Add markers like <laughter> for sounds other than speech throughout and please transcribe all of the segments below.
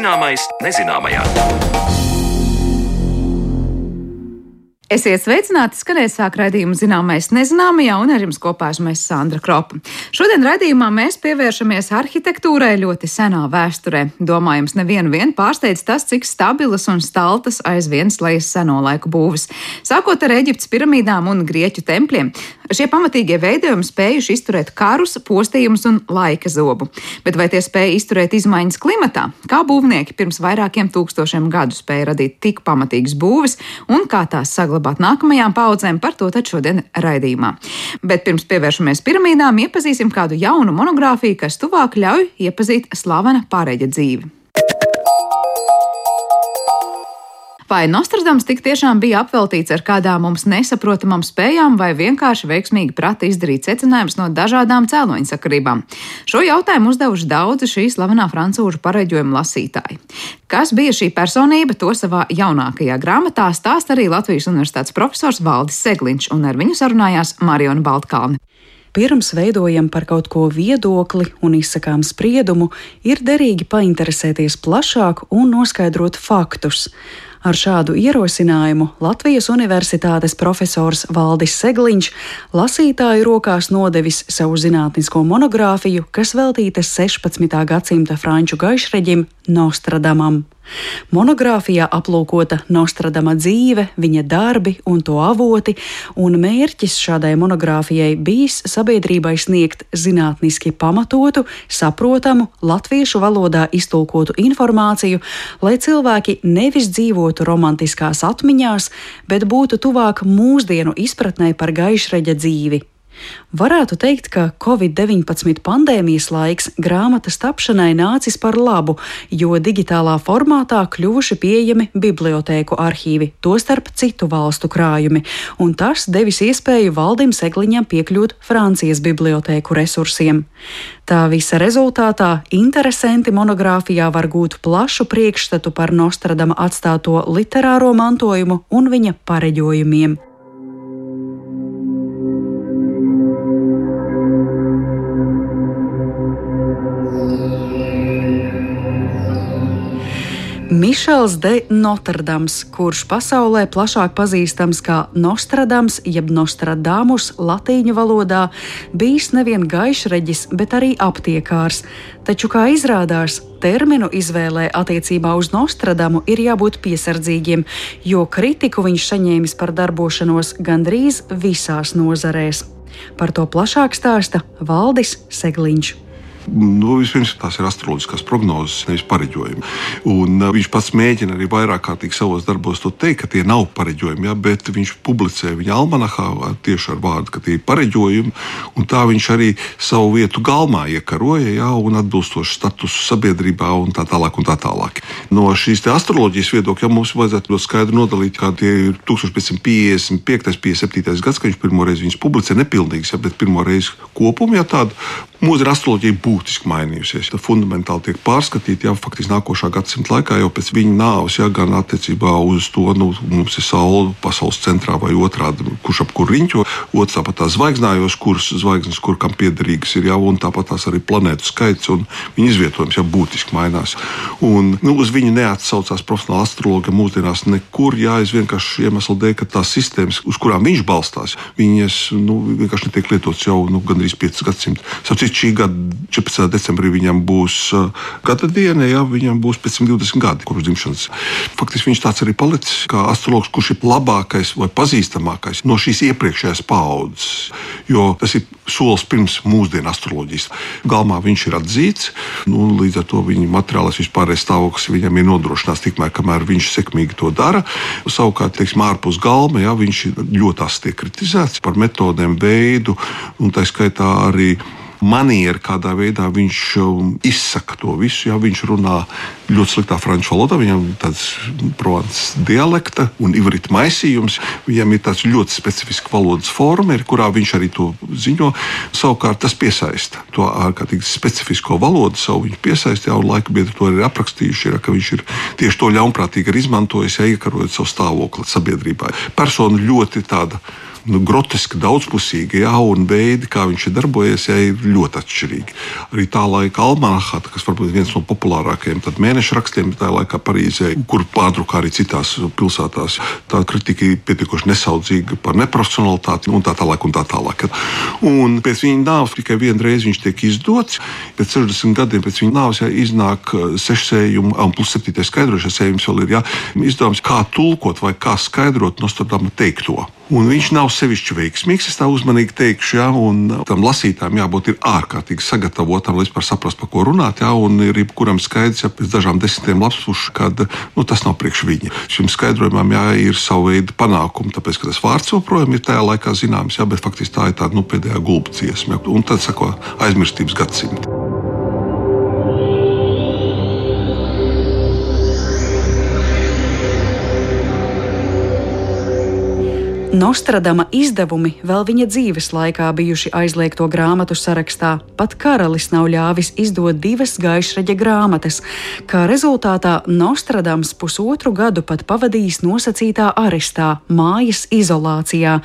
Zināmais nezināmajā. Esiet sveicināti, skanēt sāk raidījumu zināmais nezināmajā, un ar jums kopā esmu es Sandra Kropa. Šodien raidījumā mēs pievēršamies arhitektūrai ļoti senā vēsturē. Domājams, nevienu vien pārsteidz tas, cik stabilas un staltas aizvien slējas seno laiku būvis. Sākot ar Eģiptes piramīdām un Grieķu tempļiem, šie pamatīgie veidojumi spējuši izturēt karus, postījumus un laika zobu. Bet vai tie spēja izturēt izmaiņas klimatā? Kā būvnieki pirms vairākiem tūkstošiem gadu spēja radīt tik pamatīgas būvis un kā tās saglabāt? nākamajām paudzēm, par to tad šodien raidījumā. Bet pirms pievēršamies piramīdām, iepazīsim kādu jaunu monogrāfiju, kas tuvāk ļauj iepazīt slavena pārēģa dzīvi. Vai Nostradams tik tiešām bija apveltīts ar kādām mums nesaprotamām spējām, vai vienkārši veiksmīgi prata izdarīt secinājumus no dažādām cēloņsakarībām? Šo jautājumu uzdevuši daudzi šī slavenā francūžu pareģojuma lasītāji. Kas bija šī personība, to savā jaunākajā grāmatā stāsta arī Latvijas Universitātes profesors Valdis Segliņš, un ar viņu sarunājās Mariona Baltkalni. Pirms veidojam par kaut ko viedokli un izsakām spriedumu, ir derīgi painteresēties plašāk un noskaidrot faktus. Ar šādu ierosinājumu Latvijas Universitātes profesors Valdis Segliņš lasītāju rokās nodevis savu zinātnisko monogrāfiju, kas veltīta 16. gadsimta franču gaišreģim Nostradamam. Monogrāfijā aplūkota Nostradama dzīve, viņa darbi un to avoti, un mērķis šādai monogrāfijai bijis sabiedrībai sniegt zinātniski pamatotu, saprotamu, latviešu valodā iztulkotu informāciju, lai cilvēki nevis dzīvotu romantiskās atmiņās, bet būtu tuvāk mūsdienu izpratnē par gaišreģa dzīvi. Varētu teikt, ka Covid-19 pandēmijas laiks grāmatas tapšanai nācis par labu, jo digitālā formātā kļuvuši pieejami bibliotēku arhīvi, tostarp citu valstu krājumi, un tas devis iespēju valdim Segliņam piekļūt Francijas bibliotēku resursiem. Tā visa rezultātā interesanti monogrāfijā var gūt plašu priekšstatu par Nostradama atstāto literāro mantojumu un viņa pareģojumiem. Mišels de Notrdams, kurš pasaulē plašāk pazīstams kā Nostradams, jeb Nostradamus latīņu valodā, bijis nevien gaišreģis, bet arī aptiekārs. Taču, kā izrādās, terminu izvēlē attiecībā uz Nostradamu ir jābūt piesardzīgiem, jo kritiku viņš saņēmis par darbošanos gandrīz visās nozarēs. Par to plašāk stāsta Valdis Segliņš. Nu, vispirms tās ir astroloģiskās prognozes, nevis pareģojumi. Un, uh, viņš pats mēģina arī vairāk kārtīgi savos darbos to teikt, ka tie nav pareģojumi, ja, bet viņš publicē viņa almanahā tieši ar vārdu, ka tie ir pareģojumi. Tā viņš arī savu vietu galmā iekaroja, ja, un atbilstoši statusu sabiedrībā un tā tālāk. Un tā tālāk. No šīs astroloģijas viedokļa ja, mums vajadzētu ļoti skaidri nodalīt, ka tie ir 1555. 57. gads, kad viņš pirmo reizi viņus publicē nepilnīgs, ja, bet pirmo reizi kopumā ja, tādu mūža astroloģija būtiski mainījusies. Tad fundamentāli tiek pārskatīta jau faktiski nākošā gadsimta laikā, jau pēc viņa nāves, ja gan attiecībā uz to, nu, mums ir saule pasaules centrā vai otrādi, kurš ap kur riņķo, otrs tāpat tās zvaigznājos, kuras zvaigznes, kur kam piederīgas ir jau, un tāpat tās arī planētu skaits un viņa izvietojums jau būtiski mainās. Un, nu, uz viņu neatsaucās profesionāla astrologa mūsdienās nekur, jā, es vienkārši iemeslu dēļ, ka tās sistēmas, uz kurām viņš balstās, viņas nu, vienkārši netiek lietotas jau nu, gandrīz 5 gadsimtus šī gada 14. decembrī viņam būs uh, gada diena, ja viņam būs pēc 120 gadi kopš dzimšanas. Faktiski viņš tāds arī palicis kā astrologs, kurš ir labākais vai pazīstamākais no šīs iepriekšējās paudzes. Jo tas ir solis pirms mūsdienu astroloģijas. Galmā viņš ir atzīts, nu, līdz ar to viņa materiālais vispārējais stāvoklis viņam ir nodrošināts tikmēr, kamēr viņš sekmīgi to dara. Savukārt, teiksim, ārpus galma, ja, viņš ļoti asti tiek kritizēts par metodēm, veidu, un tā skaitā arī maniera, kādā veidā viņš um, izsaka to visu. Jā, viņš runā ļoti sliktā franču valodā, viņam ir tāds provāns dialekta un ivrita maisījums. Viņam ir tāds ļoti specifisks valodas forma, kurā viņš arī to ziņo. Savukārt tas piesaista to ārkārtīgi specifisko valodu, savu viņa piesaista, jau laika biedri to ir aprakstījuši, ir, ka viņš ir tieši to ļaunprātīgi izmantojis, ja iekarojot savu stāvokli sabiedrībā. Persona ļoti tāda nu, groteski daudzpusīga, jā, un veidi, kā viņš ir darbojies, jā, ir ļoti atšķirīgi. Arī tā laika almanahā, kas varbūt viens no populārākajiem mēneša rakstiem tajā laikā Parīzē, kur pārdrukā arī citās pilsētās, tā kritika ir pietiekoši nesaudzīga par neprofesionalitāti un tā tālāk. Un tā tālāk. Un pēc viņa nāves tikai vienu reizi viņš tiek izdots. Pēc 60 gadiem pēc viņa nāves jā, iznāk uh, sešsējumi, un plus septītais skaidrošais sējums vēl ir jā, izdevums, kā tulkot vai kā skaidrot Nostradama teikto. Un viņš nav sevišķi veiksmīgs, es tā uzmanīgi teikšu, ja, un tam lasītājam jābūt ārkārtīgi sagatavotam, lai vispār saprastu, par ko runāt. Ja, un ir jebkuram skaidrs, ja pēc dažām desmitiem lapspušu, ka nu, tas nav priekš viņa. Šim skaidrojumam jā, ir sava veida panākumi, tāpēc, ka tas vārds joprojām ir tajā laikā zināms, ja, bet faktiski tā ir tāda nu, pēdējā gulba dziesma. Un tad sako aizmirstības gadsimta. Nostradama izdevumi vēl viņa dzīves laikā bijuši aizliegto grāmatu sarakstā. Pat karalis nav ļāvis izdot divas gaišraģa grāmatas. Kā rezultātā Nostradams pusotru gadu pat pavadījis nosacītā arestā, mājas izolācijā.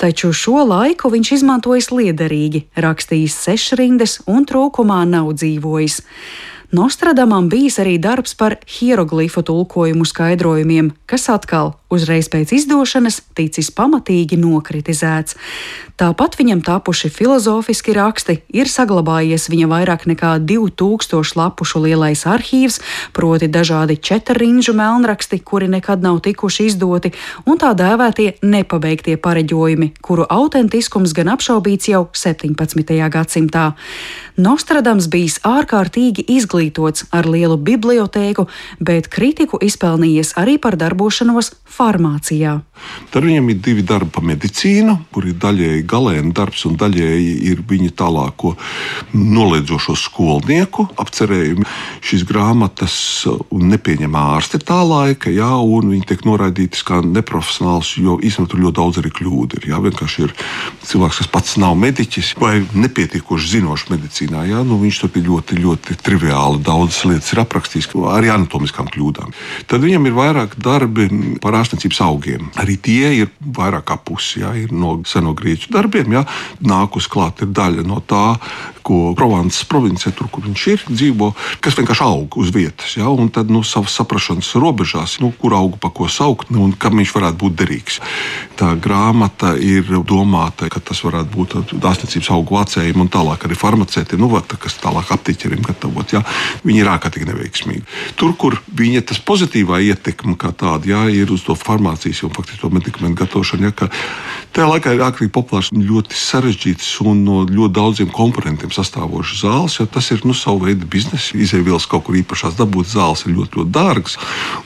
Taču šo laiku viņš izmantojis liederīgi, rakstījis sešrindes un trūkumā nav dzīvojis. Nostradamam bijis arī darbs par hieroglifu tulkojumu skaidrojumiem, kas atkal uzreiz pēc izdošanas ticis pamatīgi nokritizēts. Tāpat viņam tapuši filozofiski raksti, ir saglabājies viņa vairāk nekā 2000 lapušu lielais arhīvs, proti dažādi četrriņģu melnraksti, kuri nekad nav tikuši izdoti, un tā dēvētie nepabeigtie pareģojumi, kuru autentiskums gan apšaubīts jau 17. gadsimtā. Nostradams bijis ārkārtīgi izglītots ar lielu bibliotēku, bet kritiku izpelnījies arī par darbošanos farmācijā. Tad viņam ir divi darbi par medicīnu, kur ir daļēji galēna darbs un daļēji ir viņa tālāko noliedzošo skolnieku apcerējumi. Šīs grāmatas nepieņem ārsti tā laika, jā, un viņi tiek noraidītas kā neprofesionāls, jo īstenībā tur ļoti daudz arī kļūdu ir. Jā, vienkārši ir cilvēks, kas pats nav mediķis vai nepietiekoši zinošs medicīnā. Jā, nu, viņš tur ir ļoti, ļoti triviāli daudzas lietas aprakstījis, arī anatomiskām kļūdām. Tad viņam ir vairāk darbi par ārstniecības augiem. Arī tie ir vairāk kā pusi jā, no seno grieķu darbiem. Jā. Nākus klāt ir daļa no tā, ko Provances provincijā, tur, kur viņš ir, dzīvo, kas vienkārši aug uz vietas. Ja? Un tad nu, savas saprāšanas robežās, nu, kur augu pa ko saukt nu, un kam viņš varētu būt derīgs. Tā grāmata ir domāta, ka tas varētu būt dāsniecības augu vācējiem un tālāk arī farmaceitiem, nu, tā, kas tālāk aptiķeriem gatavot. Ja? Viņi ir ārkārtīgi neveiksmīgi. Tur, kur viņa tas pozitīvā ietekme kā tāda ja, ir uz to farmācijas un faktiski to medikamentu gatavošanu, ja, tajā laikā ir ārkārtīgi populārs, ļoti sarežģīts un no ļoti daudziem komponentiem sastāvošas zāles, jo tas ir nu, savu veidu biznesa. Izēvielas kaut kur īpašās dabūtas zāles ir ļoti, ļoti dārgas.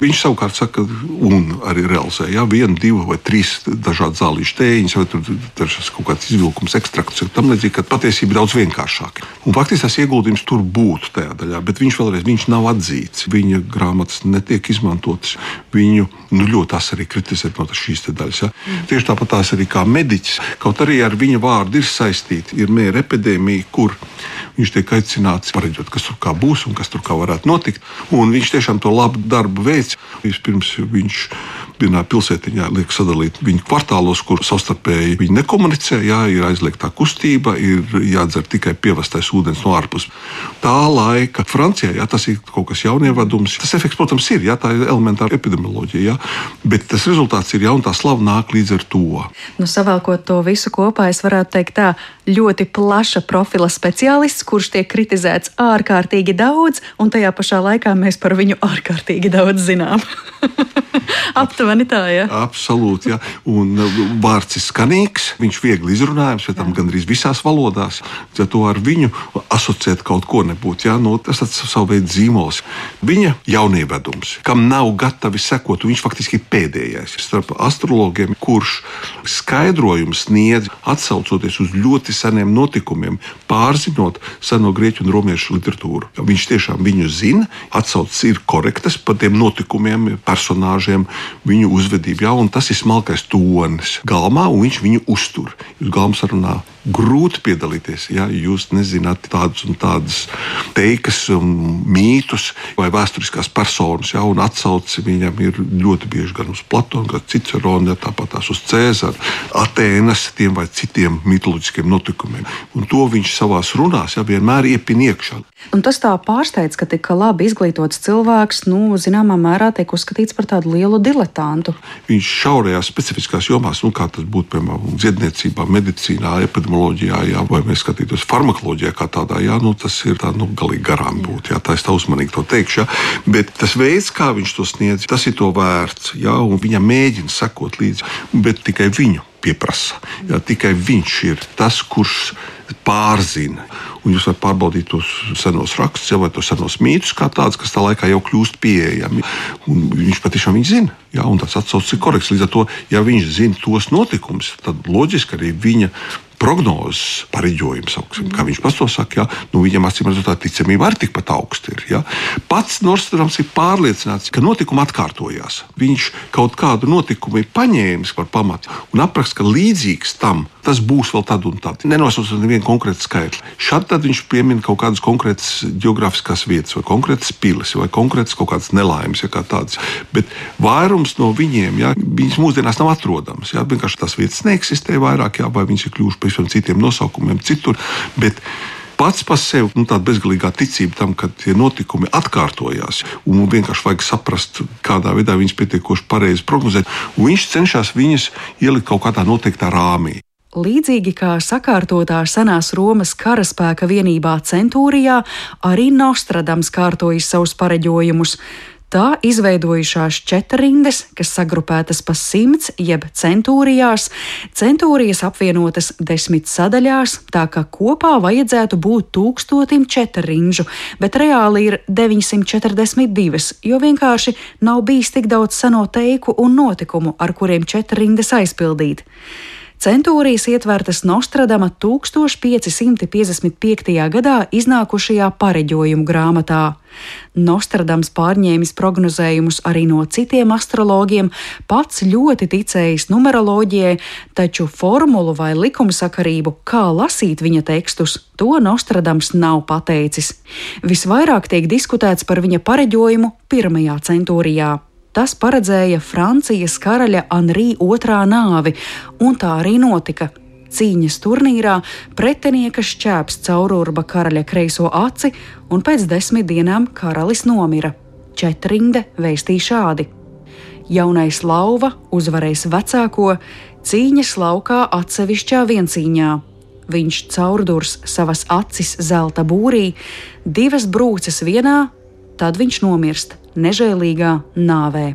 Viņš savukārt saka, un arī realizē ja, vienu, divu vai trīs dažādu zālīšu tēņus, vai dažas kaut kādas izvilkums, ekstrakts un tam līdzīgi, ka patiesība ir daudz vienkāršāka. Un faktiski tas ieguldījums tur būtu tajā daļā, bet viņš vēlreiz viņš nav atzīts. Viņa grāmatas netiek izmantotas. Viņu nu, ļoti arī kritizēt no šīs daļas. Ja. Mm. Tieši tāpat tās arī kā mediķis, kaut arī ar viņa vārdu ir saistīta ir mēra epidēmija, kur viņš tiek aicināts pareģot, kas tur būs un kas tur varētu notikt. Un viņš tiešām to labu darbu veids. Vispirms viņš vienā pilsētiņā liek sadalīt viņu kvartālos, kur savstarpēji viņi nekomunicē. Jā, ir aizliegta kustība, ir jādzer tikai pievestais ūdens no ārpuses. Tā laika Francijā jā, tas ir kaut kas jaunievedums. Tas efekts, protams, ir, jā, tā ir elementāra epidemioloģija, jā, bet tas rezultāts ir jau un tā slava nāk līdz ar to. Nu, savēlkot to visu kopā, es varētu teikt tā, ļoti plaša profila speciālists, kurš tiek kritizēts ārkārtīgi daudz, un tajā pašā laikā mēs par viņu ārkārtīgi daudz zinām. <laughs> Aptuveni tā, ja. Absolūti, jā. Un uh, vārds ir skanīgs, viņš ir viegli izrunājams, vai tam gandrīz visās valodās. Ja to ar viņu asociēt kaut ko nebūtu, jā, nu, tas ir savu veidu zīmols. Viņa jaunievedums, kam nav gatavi sekot, viņš faktiski ir pēdējais starp astrologiem, kurš skaidrojumu sniedz atsaucoties uz ļoti seniem notikumiem, pārzinot seno grieķu un romiešu literatūru. Viņš tiešām viņu zina, atsaucas ir korektas par tiem notikumiem, personāžiem, viņu uzvedību. Jā, tas ir smalkais tonis galmā, un viņš viņu uztur. Jūs galmas runā grūti piedalīties. Ja jūs nezināt tādus un tādus teikas, mītus vai vēsturiskās personas, ja, un atsauci viņam ir ļoti bieži gan uz Platonu, gan Ciceronu, ja, tāpat tās uz Cēzaru, Atēnas, tiem vai citiem mitoloģiskiem notikumiem. Un to viņš savā runās ja, vienmēr iepin iekšā. Un tas tā pārsteidz, ka tik labi izglītots cilvēks, nu, zināmā mērā tiek uzskatīts par tādu lielu diletantu. Viņš šaurajās specifiskās jomās, nu, kā tas būtu piemēram dziedniecībā, medicīnā, epidemioloģijā, jā, vai mēs skatītos farmakoloģijā kā tādā, jā, nu, tas ir tā, nu, galīgi garām būt. Jā, tā es tā uzmanīgi to teikšu. Jā. Bet tas veids, kā viņš to sniedz, tas ir to vērts. Jā, un viņam mēģina sekot līdzi, bet tikai viņu pieprasa. Jā, tikai viņš ir tas, kurš pārzina. Un jūs varat pārbaudīt tos senos rakstus, vai tos senos mītus, kā tādus, kas tā laikā jau kļūst pieejami. Un viņš patiešām viņu zina. Jā, un tas atsaucis ir korekts. Līdz ar to, ja viņš zina tos notikumus, tad loģiski arī viņa prognozes pareģojums, augsim, kā viņš pats to saka, ja? nu, viņam acīm redzot, tā ticamība arī tikpat augsta ir. Ja? Pats Norstrāms ir pārliecināts, ka notikumi atkārtojās. Viņš kaut kādu notikumu ir paņēmis par pamatu un apraksta, ka līdzīgs tam tas būs vēl tad un tad. Nenosaucot nevienu konkrētu skaitli. Šad tad viņš piemin kaut kādas konkrētas geogrāfiskās vietas, vai konkrētas pilis, vai konkrētas kaut kādas nelaimes, ja kā tādas. Bet vairums no viņiem, ja, viņas mūsdienās nav atrodams. Ja, vienkārši tās vietas neeksistē vairāk, ja, vai viņas ir kļuvušas pavisam citiem nosaukumiem citur. Bet pats par sevi nu, tāda bezgalīgā ticība tam, ka tie notikumi atkārtojās. Un vienkārši vajag saprast, kādā veidā viņas pietiekoši pareizi prognozēt. Un viņš cenšas viņas ielikt kaut kādā noteiktā rāmī. Līdzīgi kā sakārtotā senās Romas karaspēka vienībā Centūrijā, arī Nostradams kārtojas savus pareģojumus. Tā izveidojušās četrindes, kas sagrupētas pa simts jeb centūrijās, centūrijas apvienotas desmit sadaļās, tā ka kopā vajadzētu būt tūkstotim četrinžu, bet reāli ir 942, jo vienkārši nav bijis tik daudz seno teiku un notikumu, ar kuriem četrindes aizpildīt. Centūrijas ietvertas Nostradama 1555. gadā iznākušajā pareģojumu grāmatā. Nostradams pārņēmis prognozējumus arī no citiem astrologiem, pats ļoti ticējis numeroloģijai, taču formulu vai likumsakarību, kā lasīt viņa tekstus, to Nostradams nav pateicis. Visvairāk tiek diskutēts par viņa pareģojumu pirmajā centūrijā. Tas paredzēja Francijas karaļa Anrī otrā nāvi, un tā arī notika. Cīņas turnīrā pretinieka šķēps caururba karaļa kreiso aci, un pēc desmit dienām karalis nomira. Četrinde vēstīja šādi: Jaunais lauva uzvarēs vecāko cīņas laukā atsevišķā viencīņā. Viņš caurdurs savas acis zelta būrī, divas brūces vienā, tad viņš nomirst nežēlīgā nāvē.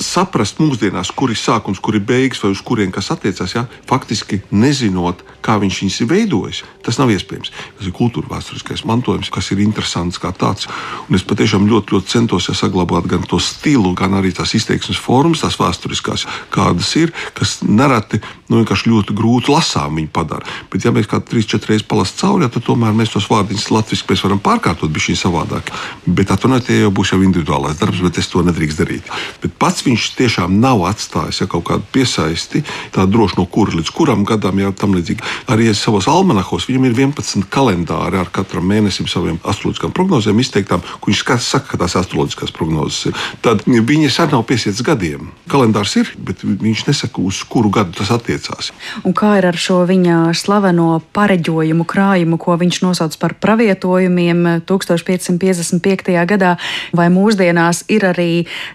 Saprast mūsdienās, kur ir sākums, kur ir beigas, vai uz kurien kas attiecās, ja, faktiski nezinot, kā viņš viņus ir veidojis, tas nav iespējams. Tas ir kultūra vēsturiskais mantojums, kas ir interesants kā tāds. Un es patiešām ļoti, ļoti centos ja, saglabāt gan to stilu, gan arī tās izteiksmes formas, tās vēsturiskās, kādas ir, kas nereti nu, ļoti grūti lasām viņi padara. Bet, ja mēs kā trīs, četras reizes palasām cauri, ja, tad tomēr mēs tos vārdus latviešu varam pārkārtot, bija šī savādāk. Bet atvainojiet, tie jau būs jau individuālais darbs, bet es to nedrīkst darīt. Bet pats viņš tiešām nav atstājis ja, kaut kādu piesaisti, tā droši no kura līdz kuram gadam, ja tam līdzīgi. Arī savos almanahos viņam ir 11 kalendāri ar katram mēnesim saviem astroloģiskām prognozēm izteiktām, kur viņš saka, ka tās astroloģiskās prognozes ir. Tad viņas arī nav piesiets gadiem. Kalendārs ir, bet viņš nesaka, uz kuru gadu tas attiecās. Un kā ir ar šo viņa slaveno pareģojumu krājumu, ko viņš nosauc par pravietojumiem 1555. gadā, vai mūsdienās ir arī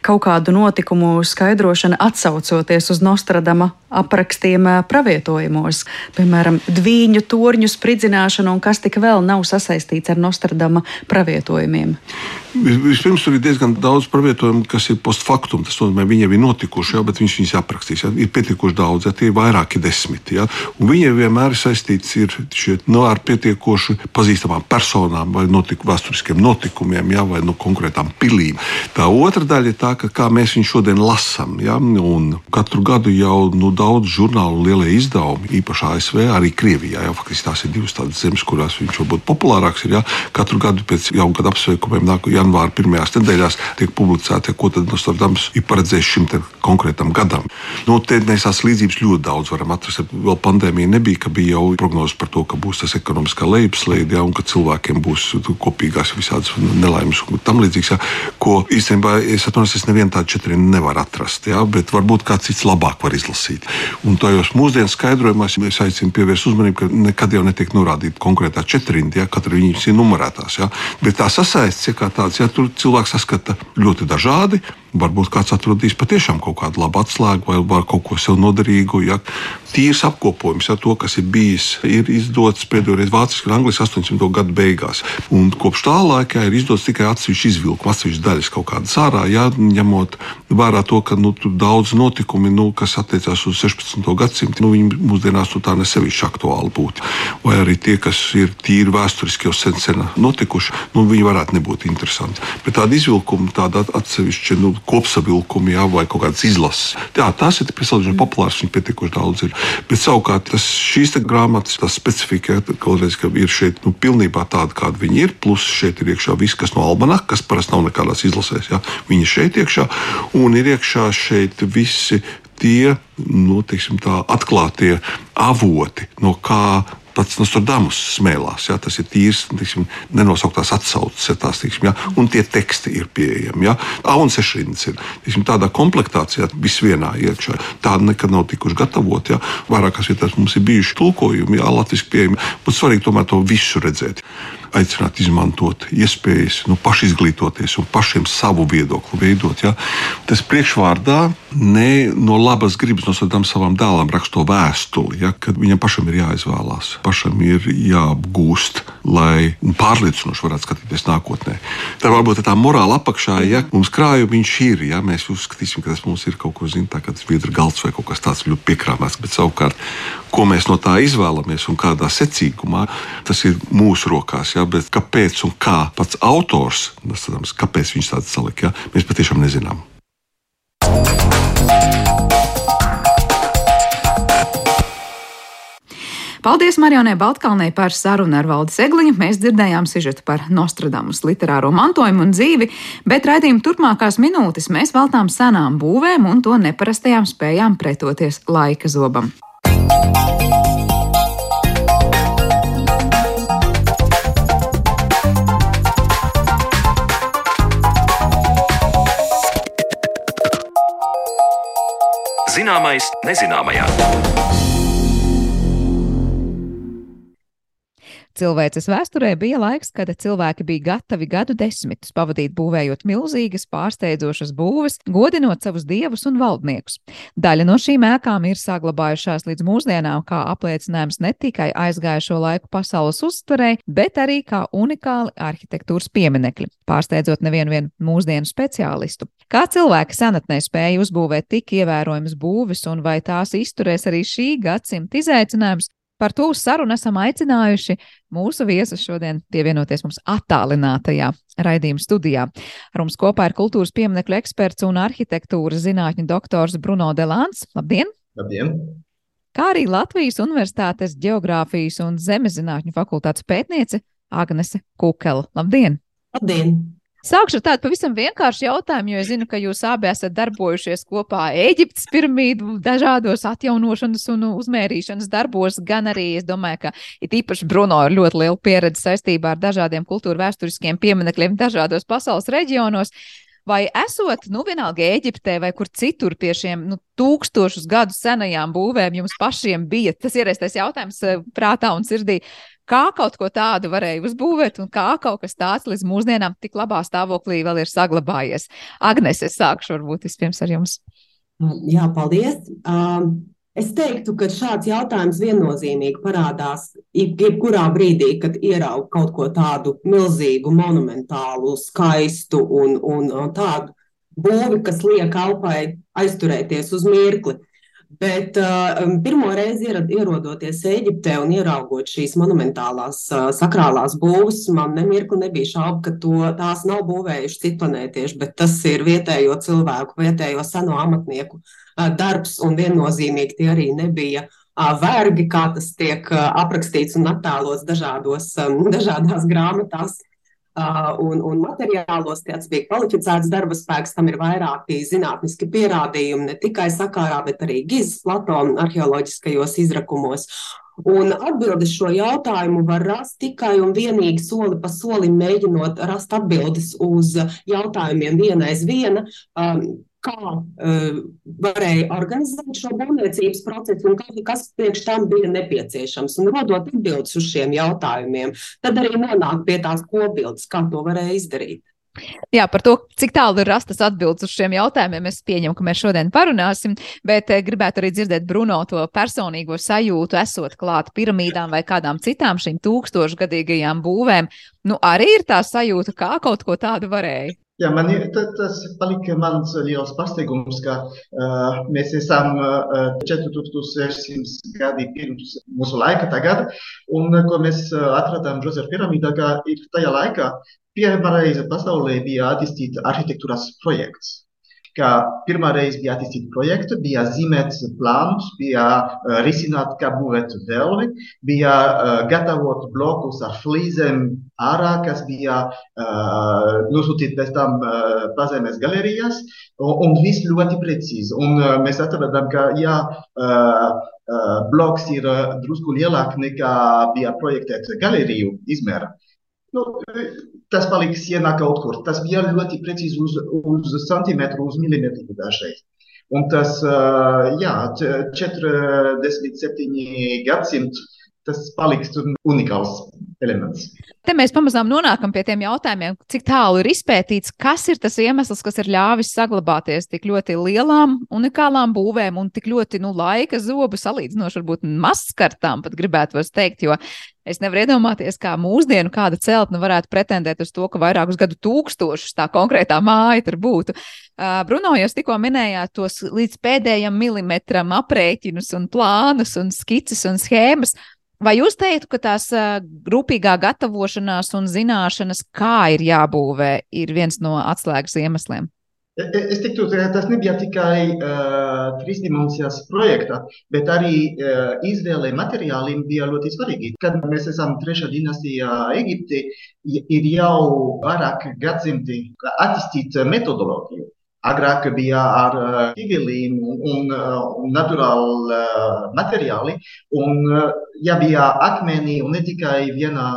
kaut kādu notikumu skaidrošana atsaucoties uz Nostradama aprakstiem pravietojumos, piemēram, dviņu torņu spridzināšanu un kas tik vēl nav sasaistīts ar Nostradama pravietojumiem. Vispirms tur ir diezgan daudz pravietojumu, kas ir postfaktum. Tas nozīmē, viņiem ir notikuši, jā, bet viņš viņus aprakstīs. Jā. Ir pietiekuši daudz, jā, tie ir vairāki desmiti. Jā. Un viņiem vienmēr ir saistīts ir šie, nu, ar pietiekoši pazīstamām personām vai notiku, vēsturiskiem notikumiem, jā, vai no konkrētām pilīm. Tā otra daļa ir tā, ka kā mēs viņu šodien lasām. Katru gadu jau nu, daudz žurnālu lielie izdevumi, īpaši ASV, arī Krievijā. Jā, faktiski tās ir divas tādas zemes, kurās viņš varbūt populārāks ir. Jā. Katru gadu pēc jaunu gadu apsveikumiem, nāk janvāra pirmajās nedēļās, tiek publicēti, ko tad Nostradams ir paredzējis šim konkrētam gadam. Nu, te mēs tās līdzības ļoti daudz varam atrast. Vēl pandēmija nebija, ka bija jau prognozes par to, ka būs tas ekonomiskā lejupslīde, ja, un ka cilvēkiem būs kopīgās visādas nelaimes un tam līdzīgas. Ja, ko īstenībā es atvainojos, es nevienu tādu četru nevaru atrast, ja, bet varbūt kāds cits labāk var izlasīt. Un tajos mūsdienu skaidrojumos es aicinu pievērst uzmanību, ka nekad jau netiek norādīta konkrētā četrinda, ja katra viņas ir numurētās. Ja, bet tā sasaistes, ja kā tāds, ja tur cilvēks saskata ļoti dažādi. Varbūt kāds atradīs patiešām kaut kādu labu atslēgu vai, vai kaut ko sev noderīgu. Ja. Tīrs apkopojums, ja to, kas ir bijis, ir izdots pēdējo reizi vāciski un angliski 80. gadu beigās. Un kopš tā laika ir izdots tikai atsevišķi izvilkumi, atsevišķi daļas kaut kādas ārā, ja, ņemot vērā to, ka nu, tur daudz notikumi, nu, kas attiecās uz 16. gadsimtu, nu, viņi mūsdienās nu, tā nesevišķi aktuāli būtu. Vai arī tie, kas ir tīri vēsturiski jau sen, sen notikuši, nu, viņi varētu nebūt interesanti. Bet tāda izvilkuma, tāda atsevišķa nu, kopsavilkumi jā, vai kaut kādas izlases. Jā, tās ir salīdzinoši populāras, viņi pietiekuši daudz ir. Bet savukārt tas, šīs grāmatas, tas specifika, vēlreiz, ka ir šeit nu, pilnībā tāda, kāda viņi ir. Plus šeit ir iekšā viss, kas no almanaka, kas parasti nav nekādās izlasēs. Jā. Viņi ir šeit iekšā un ir iekšā šeit visi tie nu, teiksim, tā, atklātie avoti, no kā Nostradamus smēlās. Ja, tas ir tīrs, tiksim, nenosauktās atsauces, ja, tās, tiksim, ja, un tie teksti ir pieejami. Ja. A un sešrindas ir tiksim, tādā komplektācijā, visvienā iekšā. Tāda nekad nav tikuši gatavot. Ja. Vairākās vietās mums ir bijuši tulkojumi, ja, latviešu pieejami. Būtu svarīgi tomēr to visu redzēt aicināt izmantot iespējas nu, pašizglītoties un pašiem savu viedokli veidot. Ja? Tas priekšvārdā ne no labas gribas nosodām savam dēlam raksto vēstuli, ja? kad viņam pašam ir jāizvēlās, pašam ir jāapgūst, lai pārliecinoši varētu skatīties nākotnē. Tā varbūt tā morāla apakšā, ja mums krājumiņš ir, ja mēs uzskatīsim, ka tas mums ir kaut ko zināms, kā tas viedra galds vai kaut kas tāds ļoti piekrāmēts, bet savukārt, ko mēs no tā izvēlamies un kādā secīgumā, tas ir mūsu rokās. Ja? Ja, bet kāpēc un kā pats autors, nesatams, kāpēc viņš tāds salika, ja, mēs patiešām nezinām. Paldies Marionai Baltkalnei par sarunu ar Valdes Egliņu. Mēs dzirdējām sižetu par Nostradamus literāro mantojumu un dzīvi, bet raidījuma turpmākās minūtes mēs veltām senām būvēm un to neparastajām spējām pretoties laika zobam. Zināmais nezināmajā. Cilvēces vēsturē bija laiks, kad cilvēki bija gatavi gadu desmitus pavadīt būvējot milzīgas, pārsteidzošas būves, godinot savus dievus un valdniekus. Daļa no šīm ēkām ir saglabājušās līdz mūsdienām kā apliecinājums ne tikai aizgājušo laiku pasaules uztverei, bet arī kā unikāli arhitektūras pieminekļi, pārsteidzot nevienu mūsdienu speciālistu. Kā cilvēki senatnē spēja uzbūvēt tik ievērojamas būves, un vai tās izturēs arī šī gadsimta izaicinājums, Par to uz sarunu esam aicinājuši mūsu viesus šodien pievienoties mums attālinātajā raidījuma studijā. Ar mums kopā ir kultūras pieminekļu eksperts un arhitektūras zinātņu doktors Bruno Delāns. Labdien! Labdien! Kā arī Latvijas Universitātes Geogrāfijas un Zemezinātņu fakultātes pētniece Agnese Kukela. Labdien! Labdien! Sākšu ar tādu pavisam vienkāršu jautājumu, jo es zinu, ka jūs abi esat darbojušies kopā Eģiptes piramīdu dažādos atjaunošanas un uzmērīšanas darbos, gan arī, es domāju, ka it īpaši Bruno ir ļoti liela pieredze saistībā ar dažādiem kultūra vēsturiskiem pieminekļiem dažādos pasaules reģionos. Vai esot, nu, vienalga Eģiptē vai kur citur pie šiem nu, tūkstošus gadu senajām būvēm, jums pašiem bija tas ierastais jautājums eh, prātā un sirdī, kā kaut ko tādu varēja uzbūvēt, un kā kaut kas tāds līdz mūsdienām tik labā stāvoklī vēl ir saglabājies. Agnēs, es sākšu varbūt vispirms ar jums. Jā, paldies. Um, es teiktu, ka šāds jautājums viennozīmīgi parādās jebkurā brīdī, kad ierauga kaut ko tādu milzīgu, monumentālu, skaistu un, un, un tādu būvi, kas liek alpai aizturēties uz mirkli. Bet uh, pirmo reizi ierodoties Eģiptē un ieraugot šīs monumentālās uh, sakrālās būves, man nemirkli nebija šaubu, ka to, tās nav būvējuši citplanētieši, bet tas ir vietējo cilvēku, vietējo seno amatnieku uh, darbs, un viennozīmīgi tie arī nebija vergi, kā tas tiek aprakstīts un attēlots dažādos, dažādās grāmatās. Un, un materiālos tāds bija kvalificēts darba spēks, tam ir vairāki zinātniski pierādījumi, ne tikai sakārā, bet arī Gizas Platona arheoloģiskajos izrakumos. Un atbildes šo jautājumu var rast tikai un vienīgi soli pa solim, mēģinot rast atbildes uz jautājumiem viena aiz viena. Um, kā uh, varēja organizēt šo būvniecības procesu un kas priekš tam bija nepieciešams. Un rodot atbildes uz šiem jautājumiem, tad arī nonāk pie tās kopbildes, kā to varēja izdarīt. Jā, par to, cik tālu ir rastas atbildes uz šiem jautājumiem, es pieņemu, ka mēs šodien parunāsim, bet eh, gribētu arī dzirdēt Bruno to personīgo sajūtu, esot klāt piramīdām vai kādām citām šīm tūkstošgadīgajām būvēm. Nu, arī ir tā sajūta, kā kaut ko tādu varēja. Jā, man ir tas palika mans liels pārsteigums, ka uh, mēs esam uh, 4600 gadi pirms mūsu laika tagad, un ko mēs atradām Džozefa piramīdā, ka ir tajā laikā pirmā reize pasaulē bija attīstīts arhitektūras projekts. Ka pirmā reize bija attīstīta projekta, bija zīmēts plāns, bija uh, risināt, kā būvēt vēlvi, bija uh, gatavot blokus ar flīzēm ārā, kas bija uh, nosūtīti pēc tam uh, pazemes galerijās, un, un viss ļoti precīzi. Un uh, mēs atradām, ka jā, uh, uh, bloks ir uh, drusku lielāk nekā bija projektēts galeriju izmēra. Nu, tas paliks sienā kaut kur. Tas bija ļoti precīzi uz, uz centimetru, uz milimetru dažreiz. Un tas, jā, 47 gadsimti, tas paliks unikāls elements. Te mēs pamazām nonākam pie tiem jautājumiem, cik tālu ir izpētīts, kas ir tas iemesls, kas ir ļāvis saglabāties tik ļoti lielām, unikālām būvēm un tik ļoti nu, laika zobu salīdzinoši, varbūt mazskartām, pat gribētu teikt, jo es nevaru iedomāties, kā mūsdienu kāda celtne varētu pretendēt uz to, ka vairākus gadu tūkstošus tā konkrētā māja tur būtu. Bruno, jūs tikko minējāt tos līdz pēdējam milimetram aprēķinus un plānus un skices un schēmas. Vai jūs teiktu, ka tās rūpīgā gatavošanās un zināšanas, kā ir jābūvē, ir viens no atslēgas iemesliem? Es teiktu, ka tas nebija tikai uh, trīs dimensijas projekta, bet arī uh, izvēle materiāliem bija ļoti svarīga. Kad mēs esam trešā dinastijā Eģipte, ir jau vairāk gadsimti attīstīt metodoloģiju. Agrāk bija ar ķīgeliem un, un, un naturāli uh, materiāli. Un, ja bija akmeni un ne tikai vienā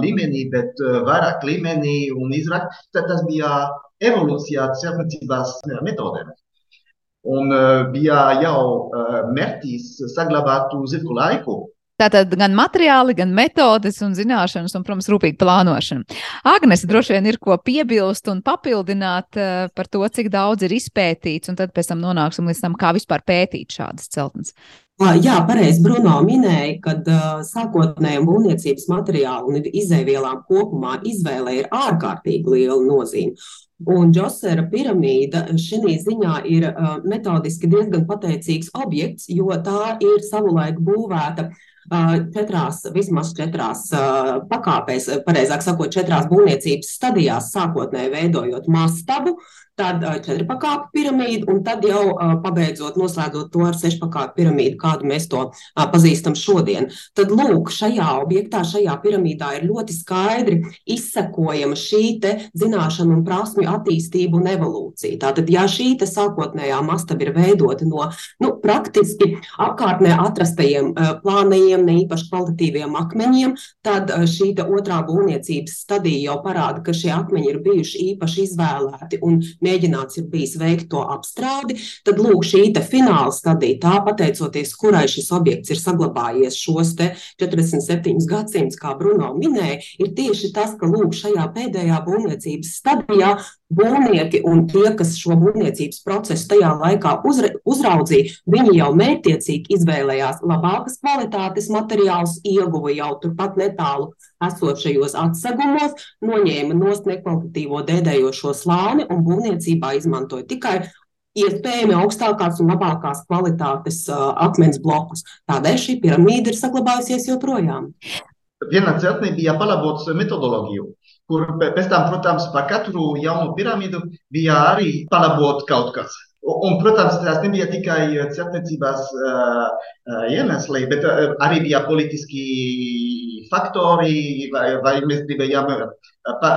līmenī, bet vairāk līmenī un izrakt, tad tas bija evolūcijā celtniecības metodēm. Un bija jau mērķis saglabāt uz ilgu laiku Tātad gan materiāli, gan metodes un zināšanas, un, protams, rūpīga plānošana. Agnēs droši vien ir ko piebilst un papildināt uh, par to, cik daudz ir izpētīts, un tad pēc tam nonāksim līdz tam, kā vispār pētīt šādas celtnes. Jā, pareizi Bruno minēja, ka uh, sākotnējiem būvniecības materiālu un izēvielām kopumā izvēle ir ārkārtīgi liela nozīme. Un Džosera piramīda šī ziņā ir uh, metodiski diezgan pateicīgs objekts, jo tā ir savulaik būvēta uh, četrās, vismaz četrās pakāpēs, pareizāk sakot, četrās būvniecības stadijās, sākotnēji veidojot mastabu, tad četrpakāpju piramīdu, un tad jau pabeidzot, noslēdzot to ar sešpakāpju piramīdu, kādu mēs to pazīstam šodien. Tad, lūk, šajā objektā, šajā piramīdā ir ļoti skaidri izsekojama šī zināšanu un prasmju attīstība un evolūcija. Tātad, ja šī sākotnējā mastaba ir veidota no nu, praktiski apkārtnē atrastajiem plānajiem, ne īpaši kvalitatīviem akmeņiem, tad šī otrā būvniecības stadija jau parāda, ka šie akmeņi ir bijuši īpaši izvēlēti un mēģināts ir bijis veikt to apstrādi, tad lūk, šī fināla stadija, tā pateicoties, kurai šis objekts ir saglabājies šos 47 gadsimtus, kā Bruno minēja, ir tieši tas, ka lūk, šajā pēdējā būvniecības stadijā būvnieki un tie, kas šo būvniecības procesu tajā laikā uzra, uzraudzīja, viņi jau mērķiecīgi izvēlējās labākas kvalitātes materiālus, ieguva jau turpat netālu esošajos atsegumos, noņēma nost nekvalitatīvo dēdējošo slāni un būvniecībā izmantoja tikai iespējami augstākās un labākās kvalitātes uh, akmens blokus. Tādēļ šī piramīda ir saglabājusies joprojām. Vienā celtnē bija palabots metodoloģiju, kur pēc tam, protams, par katru jaunu piramīdu bija arī palabot kaut kas. Un, protams, tas nebija tikai celtniecības uh, uh, iemesli, bet arī bija politiski faktori, vai, vai mēs gribējām pa,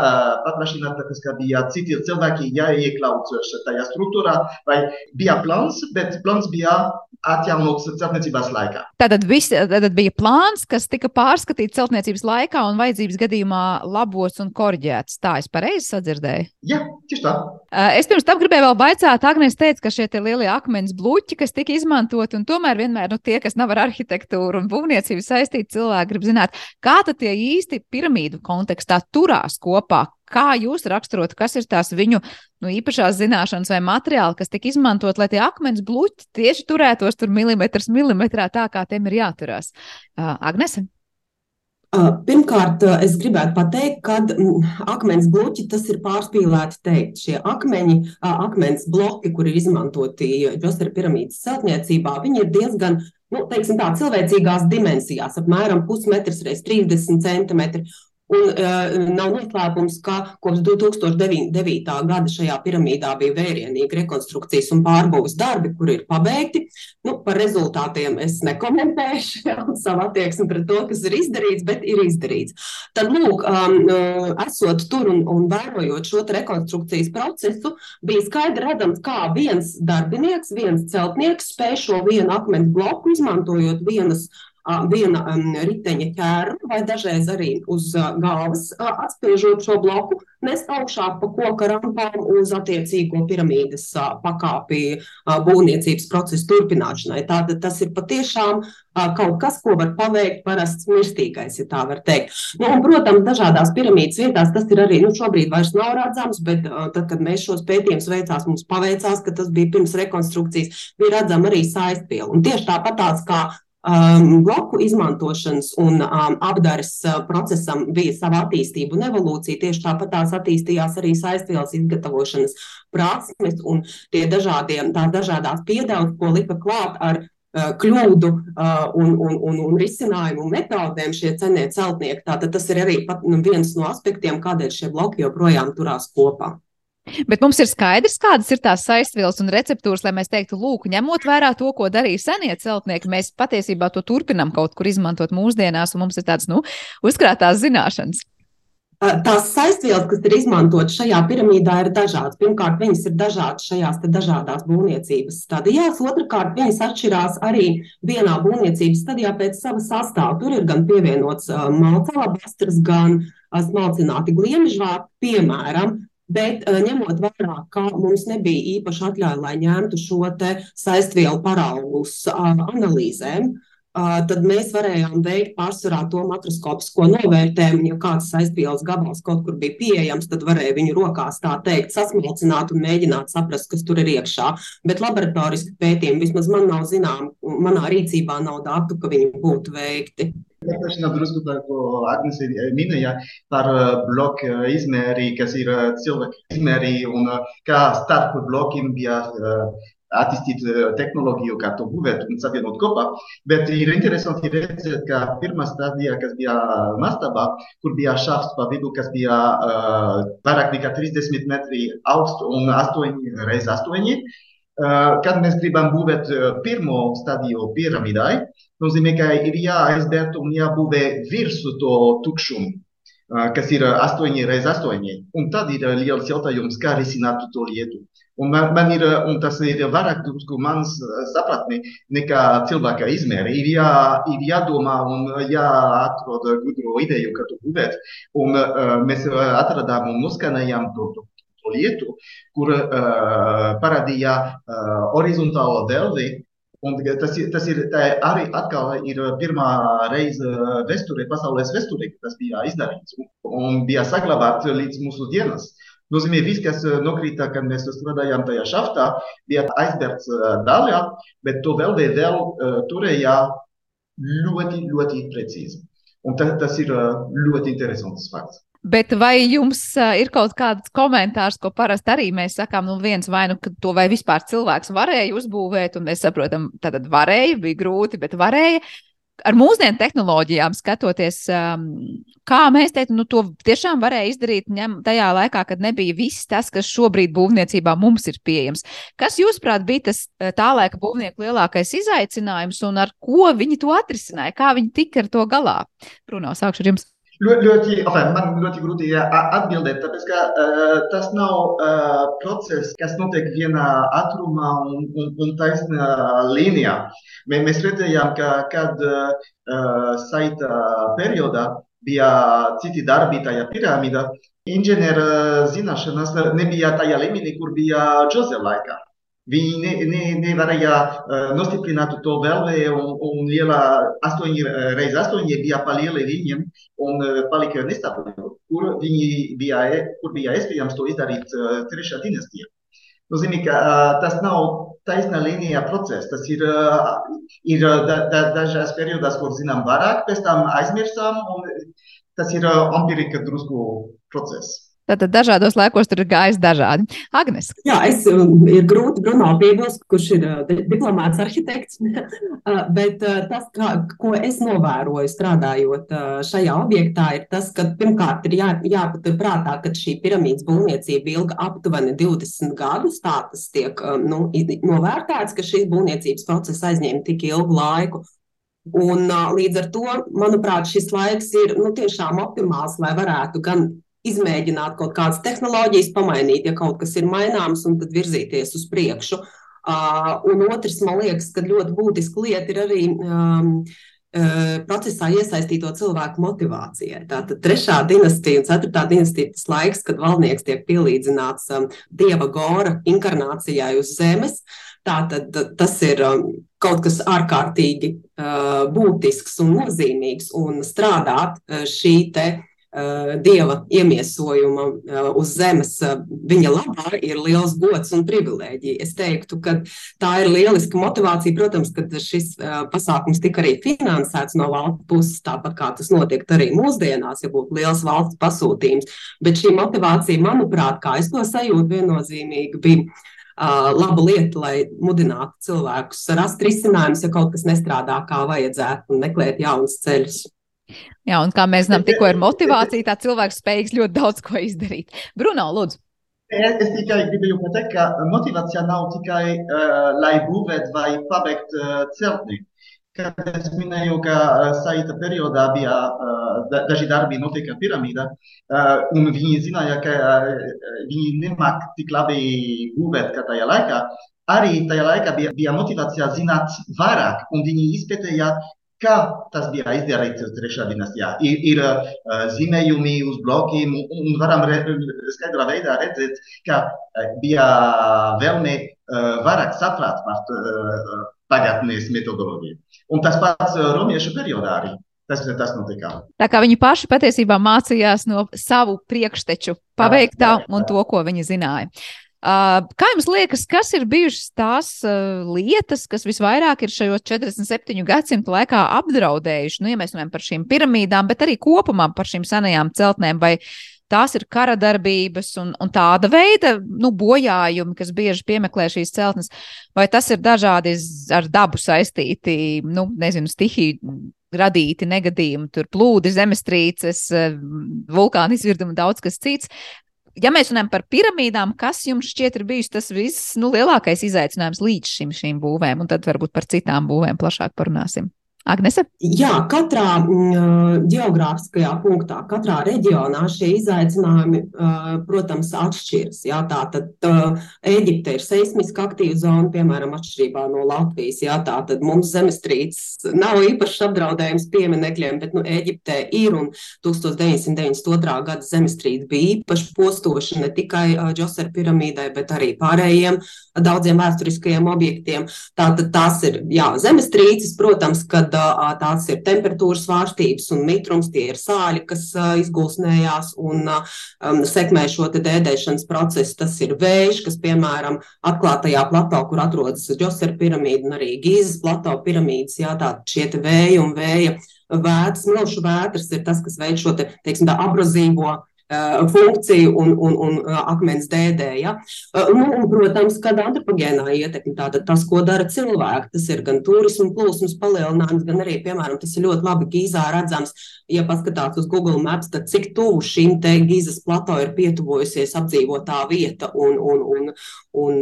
paplašināt, tāpēc, ka bija citi cilvēki jāiekļauts tajā struktūrā, vai bija plāns, bet plāns bija atjaunots celtniecības laikā. Tātad, vis, tātad bija plāns, kas tika pārskatīts celtniecības laikā un vajadzības gadījumā labots un korģēts. Tā es pareizi sadzirdēju? Jā, tieši tā. Es pirms tam gribēju vēl baicāt, Agnēs teica, ka šie lielie akmens bluķi, kas tika izmantoti, un tomēr vienmēr nu, tie, kas nav ar arhitektūru un būvniecību saistīti, cilvēki grib zināt, kā tad tie īsti piramīdu kontekstā turās kopā. Kā jūs raksturotu, kas ir tās viņu nu, īpašās zināšanas vai materiāli, kas tika izmantot, lai tie akmens bluķi tieši turētos tur milimetrs milimetrā tā, kā tiem ir jāturās? Agnese? Pirmkārt, es gribētu pateikt, ka akmens bloķi tas ir pārspīlēti teikt. Šie akmeņi, akmens bloki, kur ir izmantoti Džosera piramīdas celtniecībā, viņi ir diezgan nu, teiksim, tā, cilvēcīgās dimensijās, apmēram pusmetrs reiz 30 centimetri. Un uh, nav noslēpums, ka kopš 2009. gada šajā piramīdā bija vērienīgi rekonstrukcijas un pārbūves darbi, kur ir pabeigti. Nu, par rezultātiem es nekomentēšu <laughs> jā, savu attieksmi pret to, kas ir izdarīts, bet ir izdarīts. Tad, lūk, um, esot tur un, un vērojot šo rekonstrukcijas procesu, bija skaidri redzams, kā viens darbinieks, viens celtnieks spēj šo vienu akmens bloku, izmantojot vienas viena riteņa ķēra vai dažreiz arī uz galvas atspiežot šo bloku, nest augšā pa koka rampām uz attiecīgo piramīdas pakāpi būvniecības procesu turpināšanai. Tātad tas ir patiešām kaut kas, ko var paveikt parasts mirstīgais, ja tā var teikt. Nu, un, protams, dažādās piramīdas vietās tas ir arī, nu, šobrīd vairs nav redzams, bet tad, kad mēs šos pētījumus veicās, mums paveicās, ka tas bija pirms rekonstrukcijas, bija redzama arī saistviela. Un tieši tāpat tāds kā um, bloku izmantošanas un um, apdares uh, procesam bija sava attīstība un evolūcija. Tieši tāpat tās attīstījās arī saistvielas izgatavošanas prasmes un tie dažādie, tās dažādās piedevas, ko lika klāt ar uh, kļūdu uh, un, un, un, un risinājumu metodēm šie cenie celtnieki. Tātad tas ir arī pat, nu, viens no aspektiem, kādēļ šie bloki joprojām turās kopā. Bet mums ir skaidrs, kādas ir tās saistvielas un receptūras, lai mēs teiktu, lūk, ņemot vērā to, ko darīja senie celtnieki, mēs patiesībā to turpinām kaut kur izmantot mūsdienās, un mums ir tādas, nu, uzkrātās zināšanas. Tās saistvielas, kas ir izmantotas šajā piramīdā, ir dažādas. Pirmkārt, viņas ir dažādas šajās dažādās būvniecības stadijās. Otrakārt, viņas atšķirās arī vienā būvniecības stadijā pēc sava sastāvā. Tur ir gan pievienots malca alabastras, gan smalcināti gliemežvāki, piemēram, Bet uh, ņemot vērā, ka mums nebija īpaši atļauja, lai ņemtu šo saistvielu paraugus uh, analīzēm, uh, tad mēs varējām veikt pārsvarā to makroskopisko novērtējumu. Ja kāds saistvielas gabals kaut kur bija pieejams, tad varēja viņu rokās tā teikt, sasmalcināt un mēģināt saprast, kas tur ir iekšā. Bet laboratoriski pētījumi vismaz man nav zinām, manā rīcībā nav datu, ka viņi būtu veikti. Paplašināt drusku par ko Agnes minēja par bloku izmēri, kas ir cilvēku izmēri un kā starp blokiem bija attīstīt tehnoloģiju, kā to būvēt un savienot kopā. Bet ir interesanti redzēt, ka pirmā stadija, kas bija mastabā, kur bija šāfs pa vidu, kas bija uh, vairāk nekā 30 metri augsts un 8 reiz 8, kad mēs gribam būvēt pirmo stadiju piramīdai, nozīmē, ka ir jāaizdērt un jābūvē virsū to tukšumu, kas ir 8 reiz 8. Un tad ir liels jautājums, kā risināt to lietu. Un man, man ir, un tas ir vairāk drusku mans sapratni nekā cilvēka izmēri. Ir, jā, ir jādomā un jāatrod gudro ideju, kā to būvēt. Un uh, mēs atradām un noskanējām to, to lietu, kur uh, parādīja uh, horizontālo delvi. Un tas, tas ir arī atkal ir pirmā reize vēsturē, pasaules vēsturē, kad tas bija izdarīts un bija saglabāts līdz mūsu dienas. Nozīmē, viss, kas nokrita, kad mēs strādājām tajā šaftā, bija aizbērts daļā, bet to vēl vēl uh, turēja ļoti, ļoti precīzi. Un tas, tas ir ļoti interesants fakts. Bet vai jums ir kaut kāds komentārs, ko parasti arī mēs sakām, nu viens vai nu, to vai vispār cilvēks varēja uzbūvēt, un mēs saprotam, tad varēja, bija grūti, bet varēja. Ar mūsdienu tehnoloģijām skatoties, kā mēs teiktu, nu, to tiešām varēja izdarīt ņem, tajā laikā, kad nebija viss tas, kas šobrīd būvniecībā mums ir pieejams. Kas, jūsuprāt, bija tas tā laika būvnieku lielākais izaicinājums un ar ko viņi to atrisināja? Kā viņi tika ar to galā? Bruno, sākšu ar jums. Ļoti, enfin, man ļoti grūti atbildēt, tāpēc ka uh, tas nav uh, process, kas notiek vienā ātrumā un, un, un taisnā līnijā. Mē, mēs redzējām, ka kad uh, saita periodā bija citi darbi tajā piramīdā, inženieru zināšanas nebija tajā līmenī, kur bija Džozef laikā. Viņi ne, ne, nevarēja uh, nostiprināt to vēlmi, un, un liela astoņi reizes astoņi bija pa lieli viņiem, un uh, palika nestabili, kur viņi bija, kur bija iespējams to izdarīt uh, trešā dinastijā. Nozīmē, ka uh, tas nav taisnā līnijā process. Tas ir, uh, ir da, da, dažās periodās, kur zinām vairāk, pēc tam aizmirsām, un tas ir uh, empirika drusku process. Tātad dažādos laikos tur ir gājis dažādi. Agnes. Jā, es um, ir grūti Bruno piebilst, kurš ir uh, diplomāts arhitekts, <laughs> uh, bet uh, tas, kā, ko es novēroju strādājot šajā objektā, ir tas, ka pirmkārt ir jā, jāpatur prātā, ka šī piramīdas būvniecība ilga aptuveni 20 gadus. Tā tas tiek um, nu, novērtēts, ka šīs būvniecības process aizņēma tik ilgu laiku. Un, līdz ar to, manuprāt, šis laiks ir nu, tiešām optimāls, lai varētu gan izmēģināt kaut kādas tehnoloģijas, pamainīt, ja kaut kas ir maināms, un tad virzīties uz priekšu. Uh, un otrs, man liekas, ka ļoti būtiska lieta ir arī um, procesā iesaistīto cilvēku motivācijai. Tātad trešā dinastija un ceturtā dinastija ir tas laiks, kad valdnieks tiek pielīdzināts um, dieva gora inkarnācijai uz zemes. Tātad tas ir um, kaut kas ārkārtīgi uh, būtisks un nozīmīgs, un strādāt uh, šī te uh, dieva iemiesojuma eh, uz zemes eh, viņa labā ir liels gods un privilēģija. Es teiktu, ka tā ir lieliska motivācija. Protams, ka šis pasākums tika arī finansēts no valsts puses, tāpat kā tas notiek arī mūsdienās, ja būtu liels valsts pasūtījums. Bet šī motivācija, manuprāt, kā es to sajūtu, viennozīmīgi bija. Uh, laba lieta, lai mudinātu cilvēkus rast risinājumus, ja kaut kas nestrādā kā vajadzētu, un meklēt jaunus ceļus. Jā, un kā mēs zinām, tikko ir motivācija, tā cilvēks spējīgs ļoti daudz ko izdarīt. Bruno, lūdzu. Es tikai gribēju pateikt, ka motivācija nav tikai uh, lai būvētu vai pabeigtu uh, celtni. Kad es minēju, ka uh, saita periodā bija uh, daži darbi notika piramīdā, uh, un viņi zināja, ka uh, viņi nemāk tik labi būvēt kā tajā laikā, arī tajā laikā bija, bija motivācija zināt vairāk, un viņi izpētēja, Kā tas bija izdarīts trešā dinastijā? Ir, ir uh, zīmējumi uz blokiem, un, un varam re, skaidrā veidā redzēt, ka uh, bija vēlme uh, vairāk saprast par uh, tagadnes metodoloģiju. Un tas pats uh, romiešu periodā arī. Tas, tas notika. Tā kā viņi paši patiesībā mācījās no savu priekšteču paveiktā un to, ko viņi zināja. Uh, kā jums liekas, kas ir bijušas tās uh, lietas, kas visvairāk ir šajos 47 gadsimtu laikā apdraudējuši? Nu, ja mēs runājam par šīm piramīdām, bet arī kopumā par šīm senajām celtnēm, vai tās ir kara darbības un, un tāda veida nu, bojājumi, kas bieži piemeklē šīs celtnes, vai tas ir dažādi ar dabu saistīti, nu, nezinu, stihiju radīti negadījumi, tur plūdi, zemestrīces, vulkāna izvirdumi daudz kas cits ja mēs runājam par piramīdām, kas jums šķiet ir bijis tas viss nu, izaicinājums līdz šim, šīm būvēm, un tad varbūt par citām būvēm plašāk parunāsim? Agnese? Jā, katrā mm, geogrāfiskajā punktā, katrā reģionā šie izaicinājumi, uh, protams, atšķiras. Jā, tā tad uh, Eģipte ir seismiski aktīva zona, piemēram, atšķirībā no Latvijas. Jā, tā tad mums zemestrīces nav īpašs apdraudējums pieminekļiem, bet nu, Eģiptē ir un 1992. gada zemestrīce bija īpaši postoša ne tikai uh, Džosera piramīdai, bet arī pārējiem daudziem vēsturiskajiem objektiem. Tātad tās ir jā, zemestrīces, protams, kad tad tās ir temperatūras svārstības un mitrums, tie ir sāļi, kas izgulsnējās un um, sekmē šo dēdēšanas procesu. Tas ir vējš, kas, piemēram, atklātajā plato, kur atrodas Džosera piramīda un arī Gīzes plato piramīdas, jā, tā šie vēji un vēja vētras, milšu vētras ir tas, kas veic šo te, teiksim, tā abrazīvo funkciju un, un, un akmens dēdē. Ja? Nu, un, protams, kad antropogēnā ietekme, tātad tas, ko dara cilvēki, tas ir gan turismu plūsmas palielinājums, gan arī, piemēram, tas ir ļoti labi Gīzā redzams, ja paskatās uz Google Maps, tad cik tuvu šim te Gīzas plato ir pietuvojusies apdzīvotā vieta un, un, un, un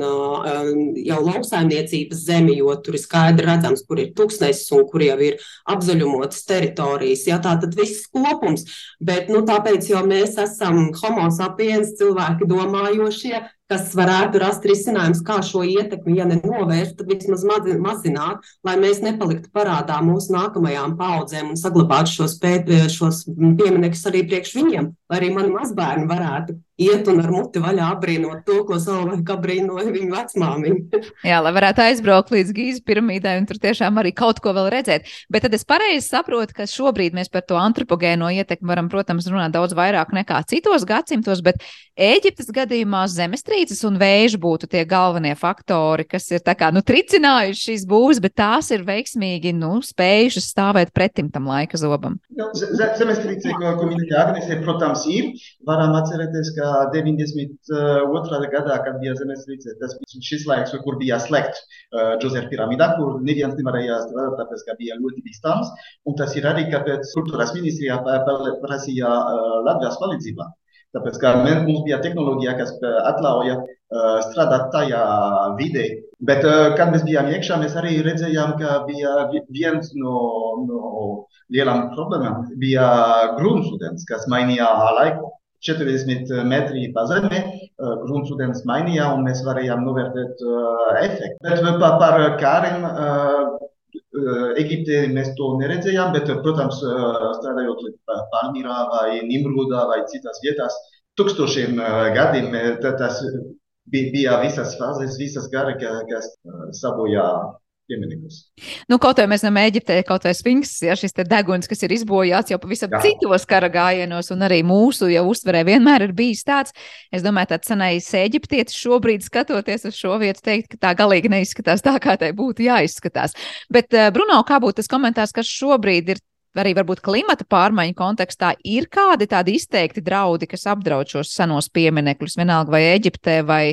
jau lauksaimniecības zemi, jo tur ir skaidri redzams, kur ir tūkstnesis un kur jau ir apzaļumotas teritorijas. Ja? Tā tad viss kopums, bet nu, tāpēc jau mēs esam homo sapiens, cilvēki domājošie, kas varētu rast risinājumus, kā šo ietekmi, ja nenovērst, tad vismaz mazināt, lai mēs nepaliktu parādā mūsu nākamajām paudzēm un saglabātu šos, pēt, šos pieminekļus arī priekš viņiem, lai arī mani mazbērni varētu iet un ar muti vaļā apbrīnot to, ko savulaik apbrīnoja viņa vecmāmiņa. <laughs> Jā, lai varētu aizbraukt līdz Gīzes piramīdai un tur tiešām arī kaut ko vēl redzēt. Bet tad es pareizi saprotu, ka šobrīd mēs par to antropogēno ietekmi varam, protams, runāt daudz vairāk nekā citos gadsimtos, bet Ēģiptes gadījumā zemestrīces un vēži būtu tie galvenie faktori, kas ir kā, nu, tricinājuši šīs būvas, bet tās ir veiksmīgi nu, spējušas stāvēt pretim tam laika zobam. Nu, zemestrīce, ko, ko minēja Agnese, protams, ir. Varam atcerēties, ka 92. gadā, kad bija zemestrīce, tas bija šis laiks, kur bija slēgts uh, Džozef piramīdā, kur neviens nevarēja strādāt, tāpēc, ka bija ļoti bīstams. Un tas ir arī, kāpēc kultūras ministrijā prasīja uh, Latvijas palīdzību. Tāpēc, kā mums bija tehnoloģija, kas atļauja uh, strādāt tajā vidē, bet, uh, kad mēs bijām iekšā, mēs arī redzējām, ka bija viens no, no lielām problēmām - bija gruntsūdens, kas mainīja laiku. 40 metri pa zemi, gruntsūdens mainīja, un mēs varējām novērtēt uh, efektu. Bet par, kariem uh, Eģiptē mēs to neredzējām, bet, protams, strādājot Palmīrā vai Nimrūdā vai citās vietās, tūkstošiem gadiem tas bija visas fāzes, visas gari, kas sabojā pieminiektus. Nu, kaut vai mēs zinām, Eģiptē kaut vai Sphinx, ja šis deguns, kas ir izbojāts jau pavisam Jā. citos kara gājienos, un arī mūsu jau uztverē vienmēr ir bijis tāds. Es domāju, tāds senais eģiptietis šobrīd skatoties uz šo vietu, teikt, ka tā galīgi neizskatās tā, kā tai būtu jāizskatās. Bet, uh, Bruno, kā būtu tas komentārs, kas šobrīd ir arī varbūt klimata pārmaiņu kontekstā ir kādi tādi izteikti draudi, kas apdraud šos senos pieminekļus, vienalga vai Eģiptē, vai,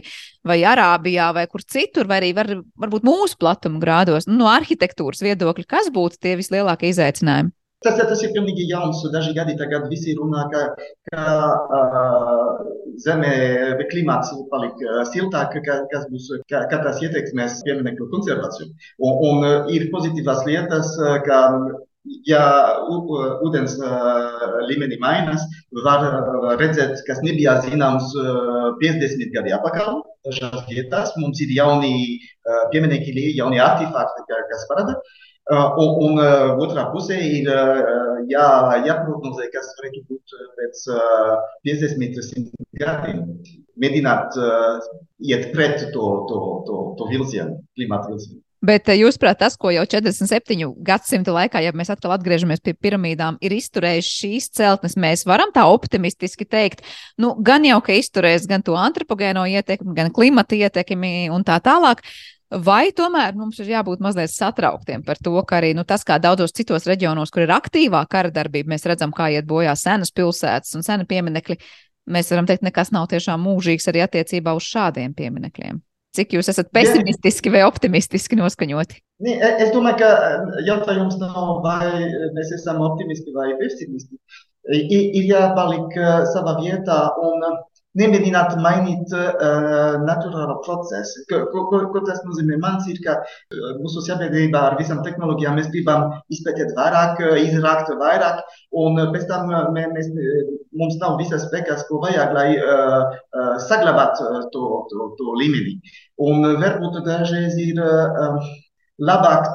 vai Arābijā, vai kur citur, vai arī var, varbūt mūsu platuma grādos, nu, no arhitektūras viedokļa, kas būtu tie vislielākie izaicinājumi? Tas, tas ir pilnīgi jauns. Daži gadi tagad visi runā, ka, ka uh, zeme klimats paliek siltāk, ka, kas būs, ka, ka tas ietekmēs pieminekļu konservāciju. Un, un ir pozitīvas lietas, ka ja ūdens līmenī mainās, var redzēt, kas nebija zināms 50 gadi atpakaļ. Dažās vietās mums ir jauni pieminekļi, jauni artefakti, kas parāda. Un, un otrā pusē ir jā, jāprognozē, kas varētu būt pēc 50 gadiem. Mēģināt iet pret to, to, to, to vilcienu, klimata vilcienu. Bet eh, jūsuprāt, tas, ko jau 47 gadsimta laikā, ja mēs atkal atgriežamies pie piramīdām, ir izturējis šīs celtnes, mēs varam tā optimistiski teikt, nu, gan jau, ka izturēs gan to antropogēno ietekmi, gan klimata ietekmi un tā tālāk. Vai tomēr mums ir jābūt mazliet satrauktiem par to, ka arī nu, tas, kā daudzos citos reģionos, kur ir aktīvā kara darbība, mēs redzam, kā iet bojā senas pilsētas un seni pieminekļi, mēs varam teikt, nekas nav tiešām mūžīgs arī attiecībā uz šādiem pieminekļiem. Cik jūs esat pesimistiski vai optimistiski noskaņoti? E, es domāju, ka jautājums nav, vai mēs esam optimisti vai pesimisti. Ir jāpaliek savā vietā un nemēģināt mainīt uh, naturālo procesu. Ko, ko, ko tas nozīmē? Mans ir, ka mūsu sabiedrībā ar visām tehnoloģijām mēs gribam izpētīt vairāk, izrakt vairāk, un pēc tam mē, mēs, mums nav visas spēkas, ko vajag, lai uh, uh, saglabātu to, to, to līmeni. Un varbūt dažreiz ir uh, labāk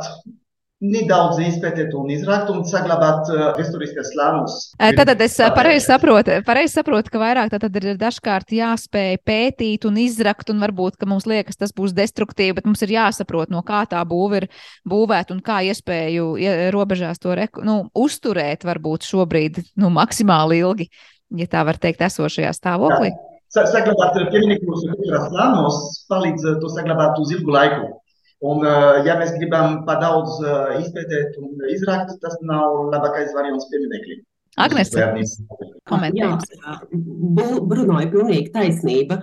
nedaudz izpētīt un izrakt un saglabāt uh, vēsturiskās slāņus. Tātad es pareizi saprotu, pareiz saprotu, ka vairāk tad ir dažkārt jāspēj pētīt un izrakt, un varbūt, ka mums liekas, tas būs destruktīvi, bet mums ir jāsaprot, no kā tā būva ir būvēta un kā iespēju robežās to reku, nu, uzturēt varbūt šobrīd nu, maksimāli ilgi, ja tā var teikt, esošajā stāvoklī. Jā. Saglabāt pieminiektus kultūras plānos palīdz to saglabāt uz ilgu laiku. Un, ja mēs gribam par daudz izpētēt un izrakt, tas nav labākais variants pieminekļiem. Agnēs, komentējums. Bruno ir pilnīgi taisnība.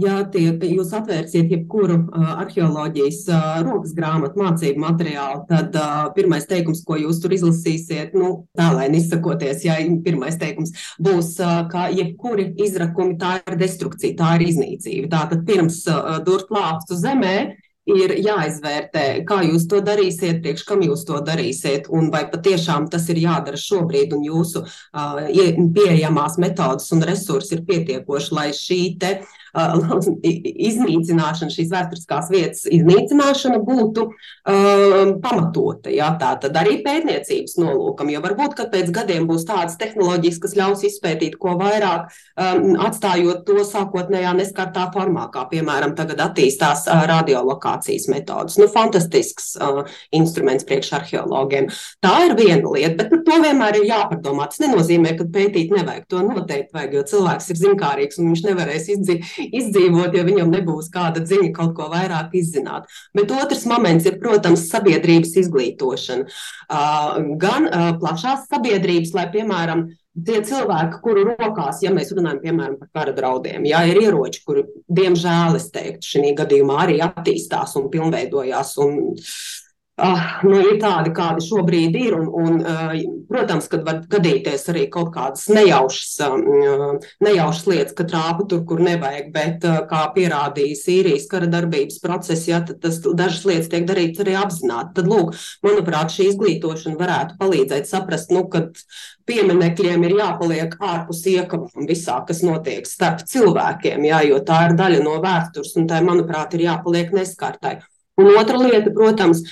Ja tie, jūs atvērsiet jebkuru arheoloģijas rokas grāmatu mācību materiālu, tad pirmais teikums, ko jūs tur izlasīsiet, nu, tā lai izsakoties, ja pirmais teikums būs, ka jebkuri izrakumi tā ir destrukcija, tā ir iznīcība. Tātad pirms durt lāpstu zemē, ir jāizvērtē, kā jūs to darīsiet, priekš kam jūs to darīsiet, un vai patiešām tas ir jādara šobrīd, un jūsu uh, pieejamās metodas un resursi ir pietiekoši, lai šī te uh, <laughs> iznīcināšana, šīs vēsturiskās vietas iznīcināšana būtu uh, pamatota. Jā, tā tad arī pētniecības nolūkam, jo varbūt, ka pēc gadiem būs tādas tehnoloģijas, kas ļaus izpētīt ko vairāk, um, atstājot to sākotnējā neskartā formā, kā piemēram tagad attīstās uh, radiolokācija komunikācijas metodas. Nu, fantastisks uh, instruments priekšarheologiem. Tā ir viena lieta, bet nu, to vienmēr ir jāpadomā. Tas nenozīmē, ka pētīt nevajag. To noteikti vajag, jo cilvēks ir zinkārīgs un viņš nevarēs izdzīv, izdzīvot, ja viņam nebūs kāda ziņa kaut ko vairāk izzināt. Bet otrs moments ir, protams, sabiedrības izglītošana. Gan plašās sabiedrības, lai, piemēram, tie cilvēki, kuru rokās, ja mēs runājam piemēram par kara draudiem, ja ir ieroči, kuri, diemžēl, es teiktu, šī gadījumā arī attīstās un pilnveidojās. Un, Uh, nu, ir tādi, kādi šobrīd ir. Un, un, uh, protams, ka var gadīties arī kaut kādas nejaušas, uh, nejaušas lietas, ka trāpa tur, kur nevajag. Bet, uh, kā pierādīja Sīrijas kara darbības procesi, ja, tad tas, dažas lietas tiek darītas arī apzināti. Tad, lūk, manuprāt, šī izglītošana varētu palīdzēt saprast, nu, ka pieminekļiem ir jāpaliek ārpus iekavām visā, kas notiek starp cilvēkiem, jā, jo tā ir daļa no vēstures, un tai, manuprāt, ir jāpaliek neskartai. Un otra lieta, protams,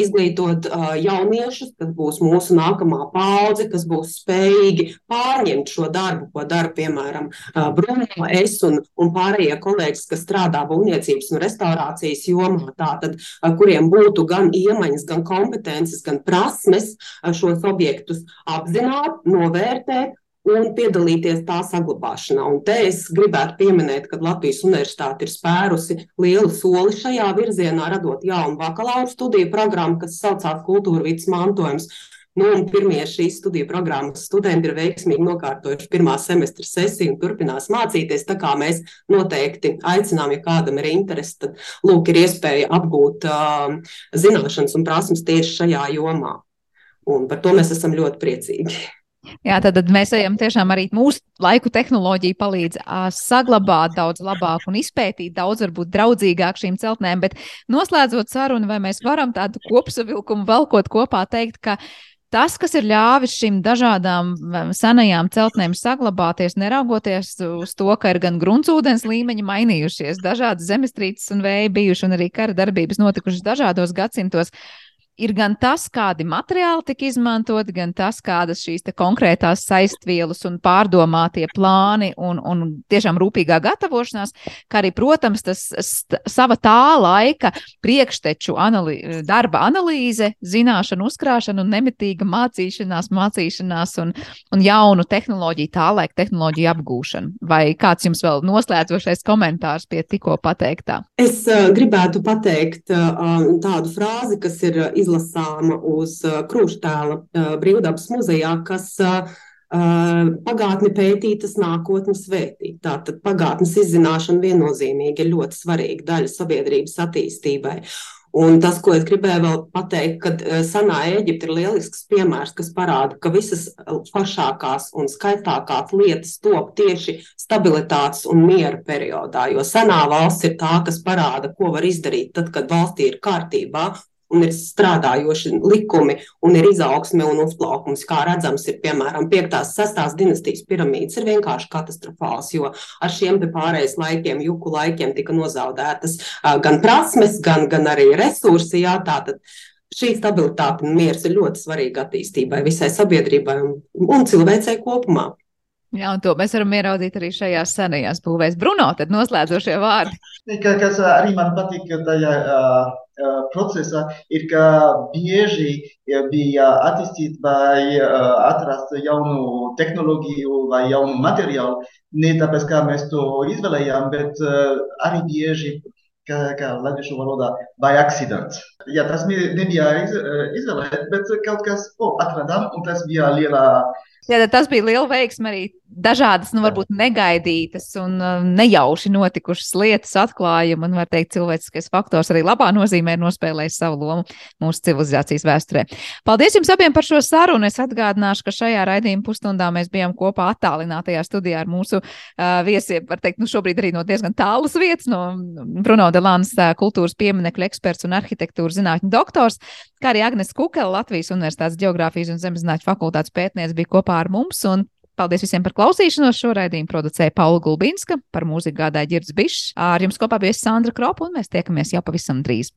izglītot jauniešus, kas būs mūsu nākamā paudze, kas būs spējīgi pārņemt šo darbu, ko dara, piemēram, Bruno, es un, un pārējie kolēģis, kas strādā būvniecības un restaurācijas jomā, tātad, kuriem būtu gan iemaņas, gan kompetences, gan prasmes šos objektus apzināt, novērtēt un piedalīties tā saglabāšanā. Un te es gribētu pieminēt, ka Latvijas Universitāte ir spērusi lielu soli šajā virzienā, radot jaunu bakalaura studiju programmu, kas saucās Kultūra vidas mantojums. Nu, pirmie šīs studiju programmas studenti ir veiksmīgi nokārtojuši pirmā semestra sesiju un turpinās mācīties. Tā kā mēs noteikti aicinām, ja kādam ir interese, tad lūk, ir iespēja apgūt uh, zināšanas un prasmes tieši šajā jomā. Un par to mēs esam ļoti priecīgi. Jā, tad, tad mēs ejam tiešām arī mūsu laiku tehnoloģija palīdz saglabāt daudz labāk un izpētīt daudz, varbūt draudzīgāk šīm celtnēm. Bet noslēdzot sarunu, vai mēs varam tādu kopsavilkumu valkot kopā teikt, ka tas, kas ir ļāvis šīm dažādām senajām celtnēm saglabāties, neraugoties uz to, ka ir gan gruntsūdens līmeņi mainījušies, dažādas zemestrīces un vēji bijuši un arī kara darbības notikušas dažādos gadsimtos ir gan tas, kādi materiāli tika izmantoti, gan tas, kādas šīs konkrētās saistvielas un pārdomātie plāni un, un tiešām rūpīgā gatavošanās, kā arī, protams, tas sava tā laika priekšteču anali darba analīze, zināšanu uzkrāšana un nemitīga mācīšanās, mācīšanās un, un jaunu tehnoloģiju, tā laika tehnoloģiju apgūšana. Vai kāds jums vēl noslēdzošais komentārs pie tikko pateiktā? Es uh, gribētu pateikt uh, tādu frāzi, kas ir izlaista izlasāma uz krūštēla brīvdabas muzejā, kas pagātni pētītas nākotnes vētīt. Tātad pagātnes izzināšana viennozīmīgi ir ļoti svarīga daļa sabiedrības attīstībai. Un tas, ko es gribēju vēl pateikt, kad senā Eģipte ir lielisks piemērs, kas parāda, ka visas pašākās un skaistākās lietas top tieši stabilitātes un miera periodā, jo senā valsts ir tā, kas parāda, ko var izdarīt tad, kad valstī ir kārtībā un ir strādājoši likumi, un ir izaugsme un uzplaukums. Kā redzams, ir piemēram 5. un 6. dinastijas piramīdas, ir vienkārši katastrofāls, jo ar šiem pārējais laikiem, juku laikiem tika nozaudētas gan prasmes, gan, gan arī resursi. Jā, tātad, Šī stabilitāte un miers ir ļoti svarīga attīstībai, visai sabiedrībai un, un cilvēcei kopumā. Jā, un to mēs varam ieraudzīt arī šajās senajās būvēs. Bruno, tad noslēdzošie vārdi. Kas arī man patīk tajā uh, procesā, ir, ka bieži bija attīstīt vai uh, atrast jaunu tehnoloģiju vai jaunu materiālu. Ne tāpēc, kā mēs to izvēlējām, bet uh, arī bieži kā, kā latviešu valodā, by accident. Jā, tas nebija iz, izvēlēt, bet kaut kas, ko oh, atradām, un tas bija liela. Jā, tas bija liela veiksme arī dažādas, nu, varbūt negaidītas un uh, nejauši notikušas lietas atklājumi. Un, var teikt, cilvēciskais faktors arī labā nozīmē ir nospēlējis savu lomu mūsu civilizācijas vēsturē. Paldies jums abiem par šo sarunu. Es atgādināšu, ka šajā raidījuma pusstundā mēs bijām kopā attālinātajā studijā ar mūsu uh, viesiem. Var teikt, nu, šobrīd arī no diezgan tālas vietas, no Bruno Delānas uh, kultūras pieminekļu eksperts un arhitektūras zinātņu doktors, kā arī Agnes Kukela, Latvijas Universitātes geogrāfijas un zemezinātņu fakultātes pētniece bija kopā ar mums. Un Paldies visiem par klausīšanos. Šo raidījumu producēja Paula Gulbinska, par mūziku gādāja Girds Bišs. Ar jums kopā bija Sandra Kropa, un mēs tiekamies jau pavisam drīz.